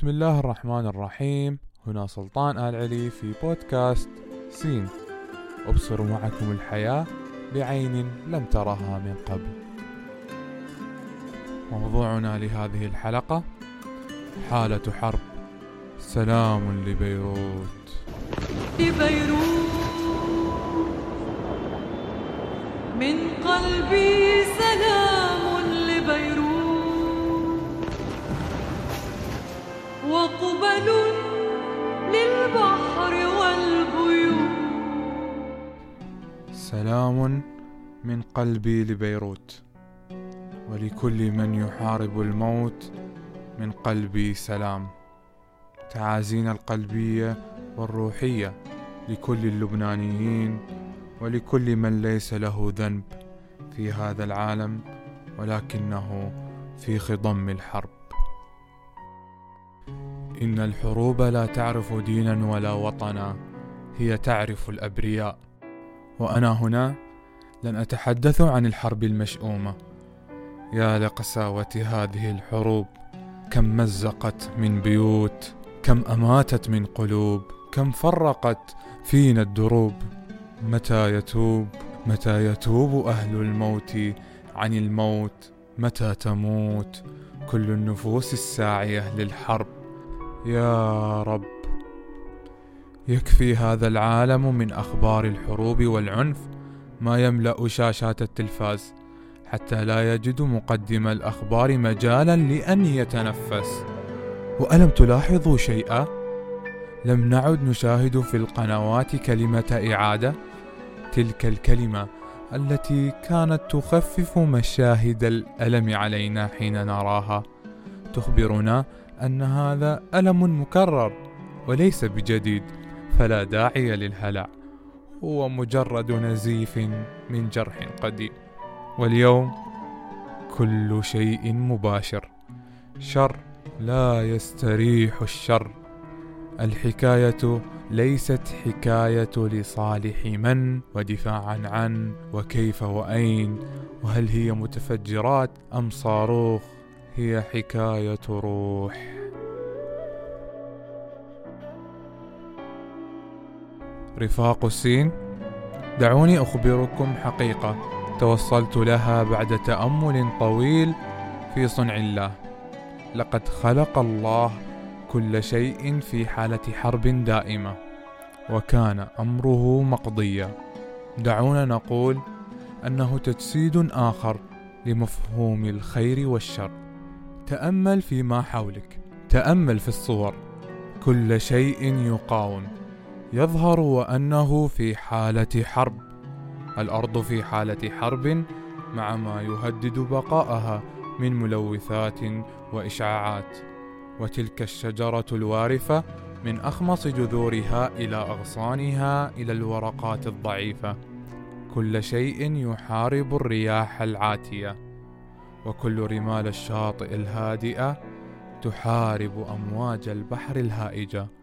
بسم الله الرحمن الرحيم. هنا سلطان آل علي في بودكاست سين. أبصر معكم الحياة بعين لم ترها من قبل. موضوعنا لهذه الحلقة حالة حرب. سلام لبيروت. بيروت من قلبي قلبي لبيروت ولكل من يحارب الموت من قلبي سلام. تعازينا القلبية والروحية لكل اللبنانيين ولكل من ليس له ذنب في هذا العالم ولكنه في خضم الحرب. إن الحروب لا تعرف دينا ولا وطنا هي تعرف الأبرياء. وأنا هنا لن أتحدث عن الحرب المشؤومة. يا لقساوة هذه الحروب كم مزقت من بيوت كم أماتت من قلوب كم فرقت فينا الدروب. متى يتوب؟ متى يتوب أهل الموت عن الموت؟ متى تموت كل النفوس الساعية للحرب؟ يا رب يكفي هذا العالم من أخبار الحروب والعنف. ما يملأ شاشات التلفاز حتى لا يجد مقدم الأخبار مجالا لأن يتنفس. وألم تلاحظوا شيئا؟ لم نعد نشاهد في القنوات كلمة إعادة تلك الكلمة التي كانت تخفف مشاهد الألم علينا حين نراها. تخبرنا أن هذا ألم مكرر وليس بجديد فلا داعي للهلع. هو مجرد نزيف من جرح قديم. واليوم كل شيء مباشر. شر لا يستريح الشر. الحكاية ليست حكاية لصالح من ودفاعا عن وكيف وأين. وهل هي متفجرات أم صاروخ؟ هي حكاية روح. رفاق السين. دعوني أخبركم حقيقة. توصلت لها بعد تأمل طويل في صنع الله. لقد خلق الله كل شيء في حالة حرب دائمة وكان أمره مقضيا. دعونا نقول أنه تجسيد آخر لمفهوم الخير والشر. تأمل فيما حولك تأمل في الصور. كل شيء يقاوم. يظهر وأنه في حالة حرب. الأرض في حالة حرب مع ما يهدد بقاءها من ملوثات وإشعاعات. وتلك الشجرة الوارفة من أخمص جذورها إلى أغصانها إلى الورقات الضعيفة. كل شيء يحارب الرياح العاتية. وكل رمال الشاطئ الهادئة تحارب أمواج البحر الهائجة.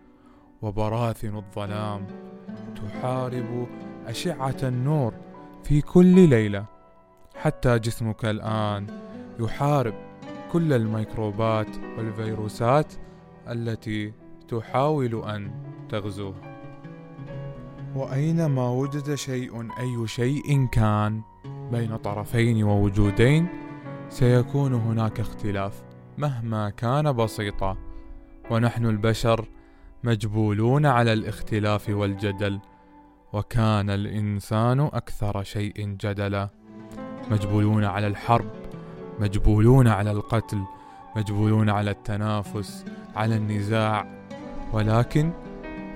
وبراثن الظلام تحارب أشعة النور في كل ليلة حتى جسمك الآن يحارب كل الميكروبات والفيروسات التي تحاول أن تغزوه وأينما وجد شيء أي شيء كان بين طرفين ووجودين سيكون هناك اختلاف مهما كان بسيطا. ونحن البشر مجبولون على الاختلاف والجدل وكان الإنسان أكثر شيء جدلا. مجبولون على الحرب مجبولون على القتل مجبولون على التنافس على النزاع. ولكن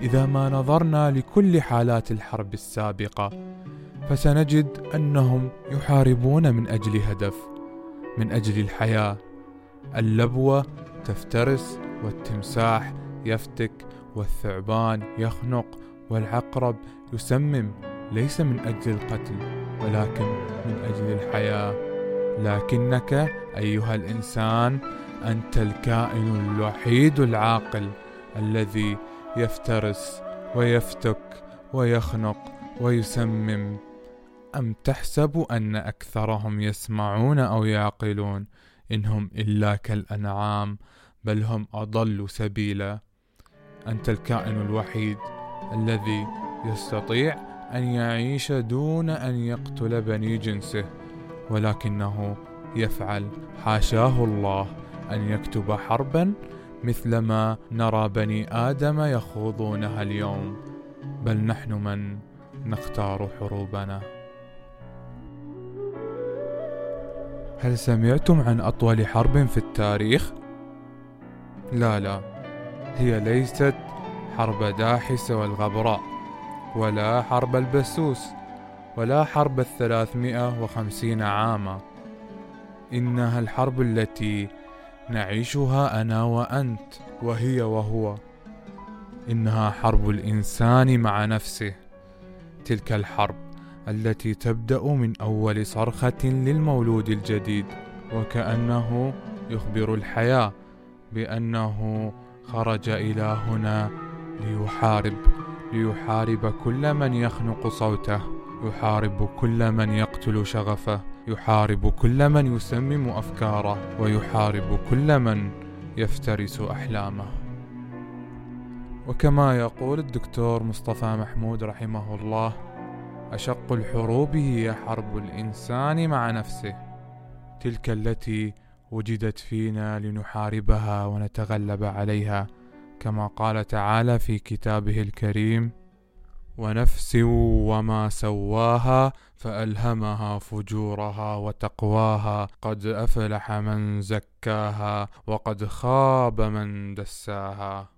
إذا ما نظرنا لكل حالات الحرب السابقة فسنجد أنهم يحاربون من أجل هدف من أجل الحياة. اللبوة تفترس والتمساح يفتك والثعبان يخنق والعقرب يسمم ليس من أجل القتل ولكن من أجل الحياة. لكنك أيها الإنسان أنت الكائن الوحيد العاقل الذي يفترس ويفتك ويخنق ويسمم. أم تحسب أن أكثرهم يسمعون أو يعقلون؟ إنهم إلا كالأنعام بل هم أضل سبيلا. أنت الكائن الوحيد الذي يستطيع أن يعيش دون أن يقتل بني جنسه ولكنه يفعل. حاشاه الله أن يكتب حربا مثلما نرى بني آدم يخوضونها اليوم. بل نحن من نختار حروبنا. هل سمعتم عن أطول حرب في التاريخ؟ لا لا. هي ليست حرب داحس والغبراء ولا حرب البسوس ولا حرب الثلاثمائة وخمسين عاما. إنها الحرب التي نعيشها أنا وأنت وهي وهو. إنها حرب الإنسان مع نفسه. تلك الحرب التي تبدأ من أول صرخة للمولود الجديد وكأنه يخبر الحياة بأنه خرج إلى هنا ليحارب ليحارب كل من يخنق صوته يحارب كل من يقتل شغفه يحارب كل من يسمم أفكاره ويحارب كل من يفترس أحلامه. وكما يقول الدكتور مصطفى محمود رحمه الله أشق الحروب هي حرب الإنسان مع نفسه تلك التي وجدت فينا لنحاربها ونتغلب عليها كما قال تعالى في كتابه الكريم ونفس وما سواها فألهمها فجورها وتقواها قد أفلح من زكاها وقد خاب من دساها.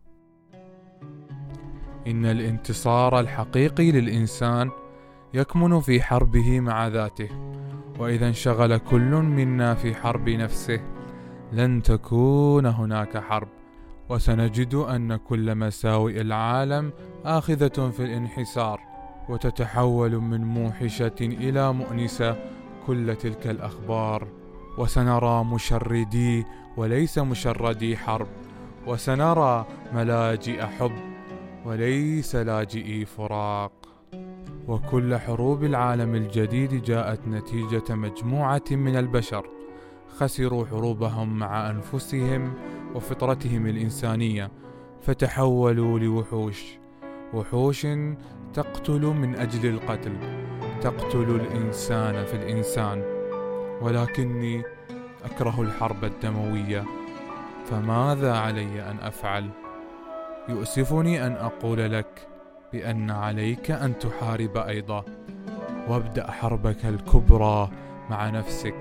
إن الانتصار الحقيقي للإنسان يكمن في حربه مع ذاته وإذا انشغل كل منا في حرب نفسه لن تكون هناك حرب. وسنجد أن كل مساوئ العالم آخذة في الانحسار وتتحول من موحشة إلى مؤنسة كل تلك الأخبار. وسنرى مشردي وليس مشردي حرب. وسنرى ملاجئ حب وليس لاجئي فراق. وكل حروب العالم الجديد جاءت نتيجة مجموعة من البشر خسروا حروبهم مع أنفسهم وفطرتهم الإنسانية فتحولوا لوحوش وحوش تقتل من أجل القتل تقتل الإنسان في الإنسان ولكني أكره الحرب الدموية فماذا علي أن أفعل؟ يؤسفني أن أقول لك بأن عليك أن تحارب أيضا. وابدأ حربك الكبرى مع نفسك.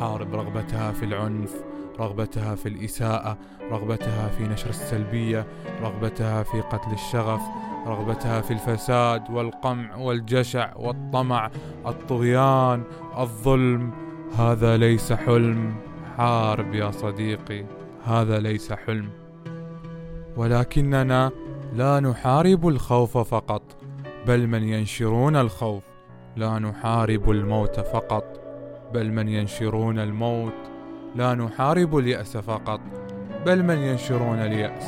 حارب رغبتها في العنف رغبتها في الإساءة رغبتها في نشر السلبية رغبتها في قتل الشغف رغبتها في الفساد والقمع والجشع والطمع الطغيان الظلم. هذا ليس حلم. حارب يا صديقي هذا ليس حلم. ولكننا لا نحارب الخوف فقط بل من ينشرون الخوف. لا نحارب الموت فقط بل من ينشرون الموت. لا نحارب اليأس فقط بل من ينشرون اليأس.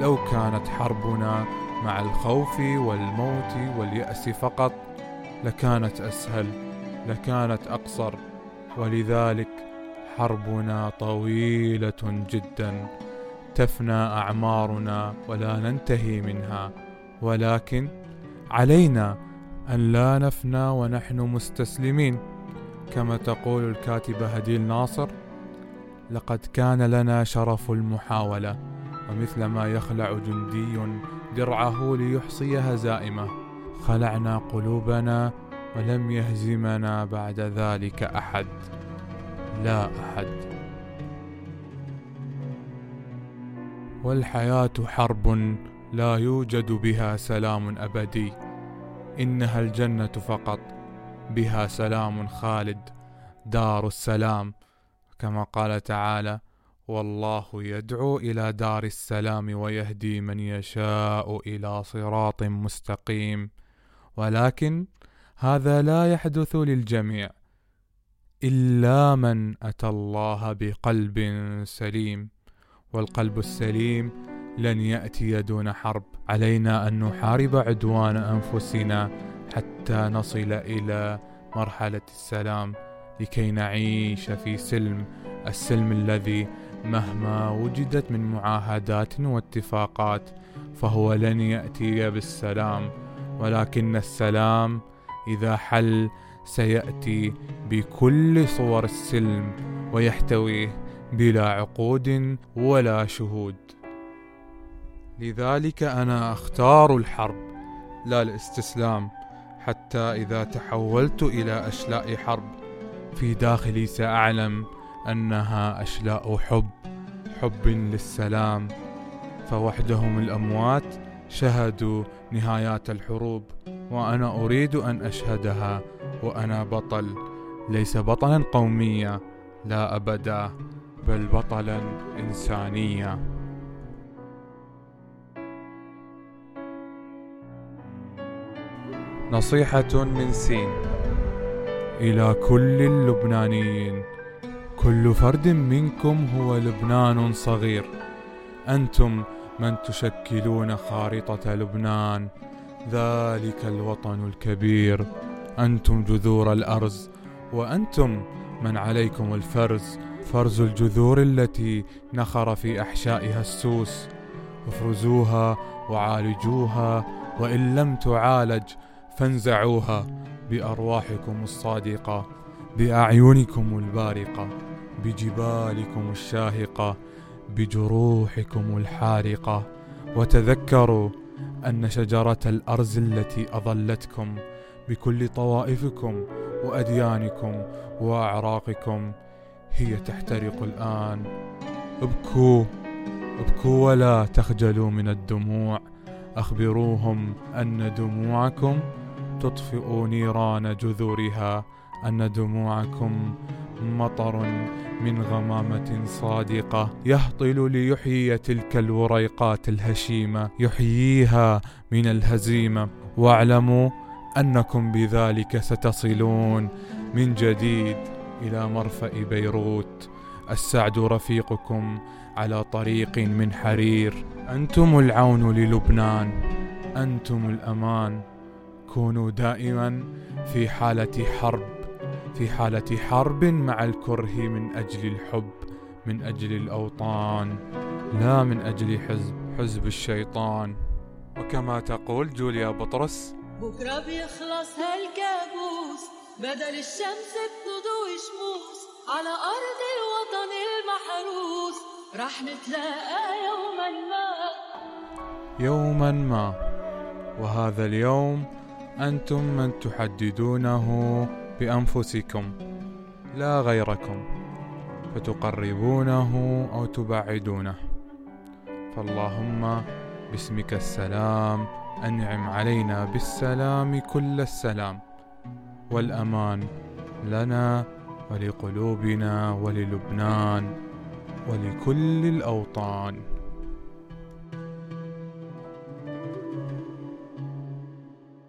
لو كانت حربنا مع الخوف والموت واليأس فقط لكانت أسهل لكانت أقصر. ولذلك حربنا طويلة جدا. تفنى أعمارنا ولا ننتهي منها ولكن علينا أن لا نفنى ونحن مستسلمين. كما تقول الكاتبة هديل ناصر لقد كان لنا شرف المحاولة ومثلما يخلع جندي درعه ليحصي هزائمة. خلعنا قلوبنا ولم يهزمنا بعد ذلك أحد. لا أحد. والحياة حرب لا يوجد بها سلام أبدي. إنها الجنة فقط بها سلام خالد دار السلام. كما قال تعالى والله يدعو إلى دار السلام ويهدي من يشاء إلى صراط مستقيم. ولكن هذا لا يحدث للجميع إلا من أتى الله بقلب سليم. والقلب السليم لن يأتي دون حرب. علينا أن نحارب عدوان أنفسنا حتى نصل إلى مرحلة السلام لكي نعيش في سلم. السلم الذي مهما وجدت من معاهدات واتفاقات فهو لن يأتي بالسلام ولكن السلام إذا حل سيأتي بكل صور السلم ويحتويه بلا عقود ولا شهود. لذلك أنا أختار الحرب لا الاستسلام حتى إذا تحولت إلى أشلاء حرب. في داخلي سأعلم أنها أشلاء حب حب للسلام. فوحدهم الأموات شهدوا نهايات الحروب وأنا أريد أن أشهدها وأنا بطل. ليس بطلا قوميا لا أبدا. بل بطلا إنسانيا. نصيحة من سين. إلى كل اللبنانيين. كل فرد منكم هو لبنان صغير. أنتم من تشكلون خارطة لبنان. ذلك الوطن الكبير. أنتم جذور الأرز. وأنتم من عليكم الفرز. فرز الجذور التي نخر في أحشائها السوس. افرزوها وعالجوها وإن لم تعالج فانزعوها بأرواحكم الصادقة بأعينكم البارقة بجبالكم الشاهقة بجروحكم الحارقة. وتذكروا أن شجرة الأرز التي أظلتكم بكل طوائفكم وأديانكم وأعراقكم هي تحترق الآن. ابكوا ابكوا ولا تخجلوا من الدموع. أخبروهم أن دموعكم تطفئ نيران جذورها أن دموعكم مطر من غمامة صادقة. يهطل ليحيي تلك الوريقات الهشيمة يحييها من الهزيمة. واعلموا أنكم بذلك ستصلون من جديد. إلى مرفأ بيروت. السعد رفيقكم على طريق من حرير. أنتم العون للبنان أنتم الأمان. كونوا دائما في حالة حرب في حالة حرب مع الكره من أجل الحب من أجل الأوطان لا من أجل حزب حزب الشيطان. وكما تقول جوليا بطرس بكرة بيخلص هالكابوس بدل الشمس بتضوي شموس على أرض الوطن المحروس. رح نتلاقى يوما ما. يوما ما. وهذا اليوم أنتم من تحددونه بأنفسكم لا غيركم فتقربونه أو تبعدونه. فاللهم باسمك السلام أنعم علينا بالسلام كل السلام. والأمان لنا ولقلوبنا وللبنان ولكل الأوطان.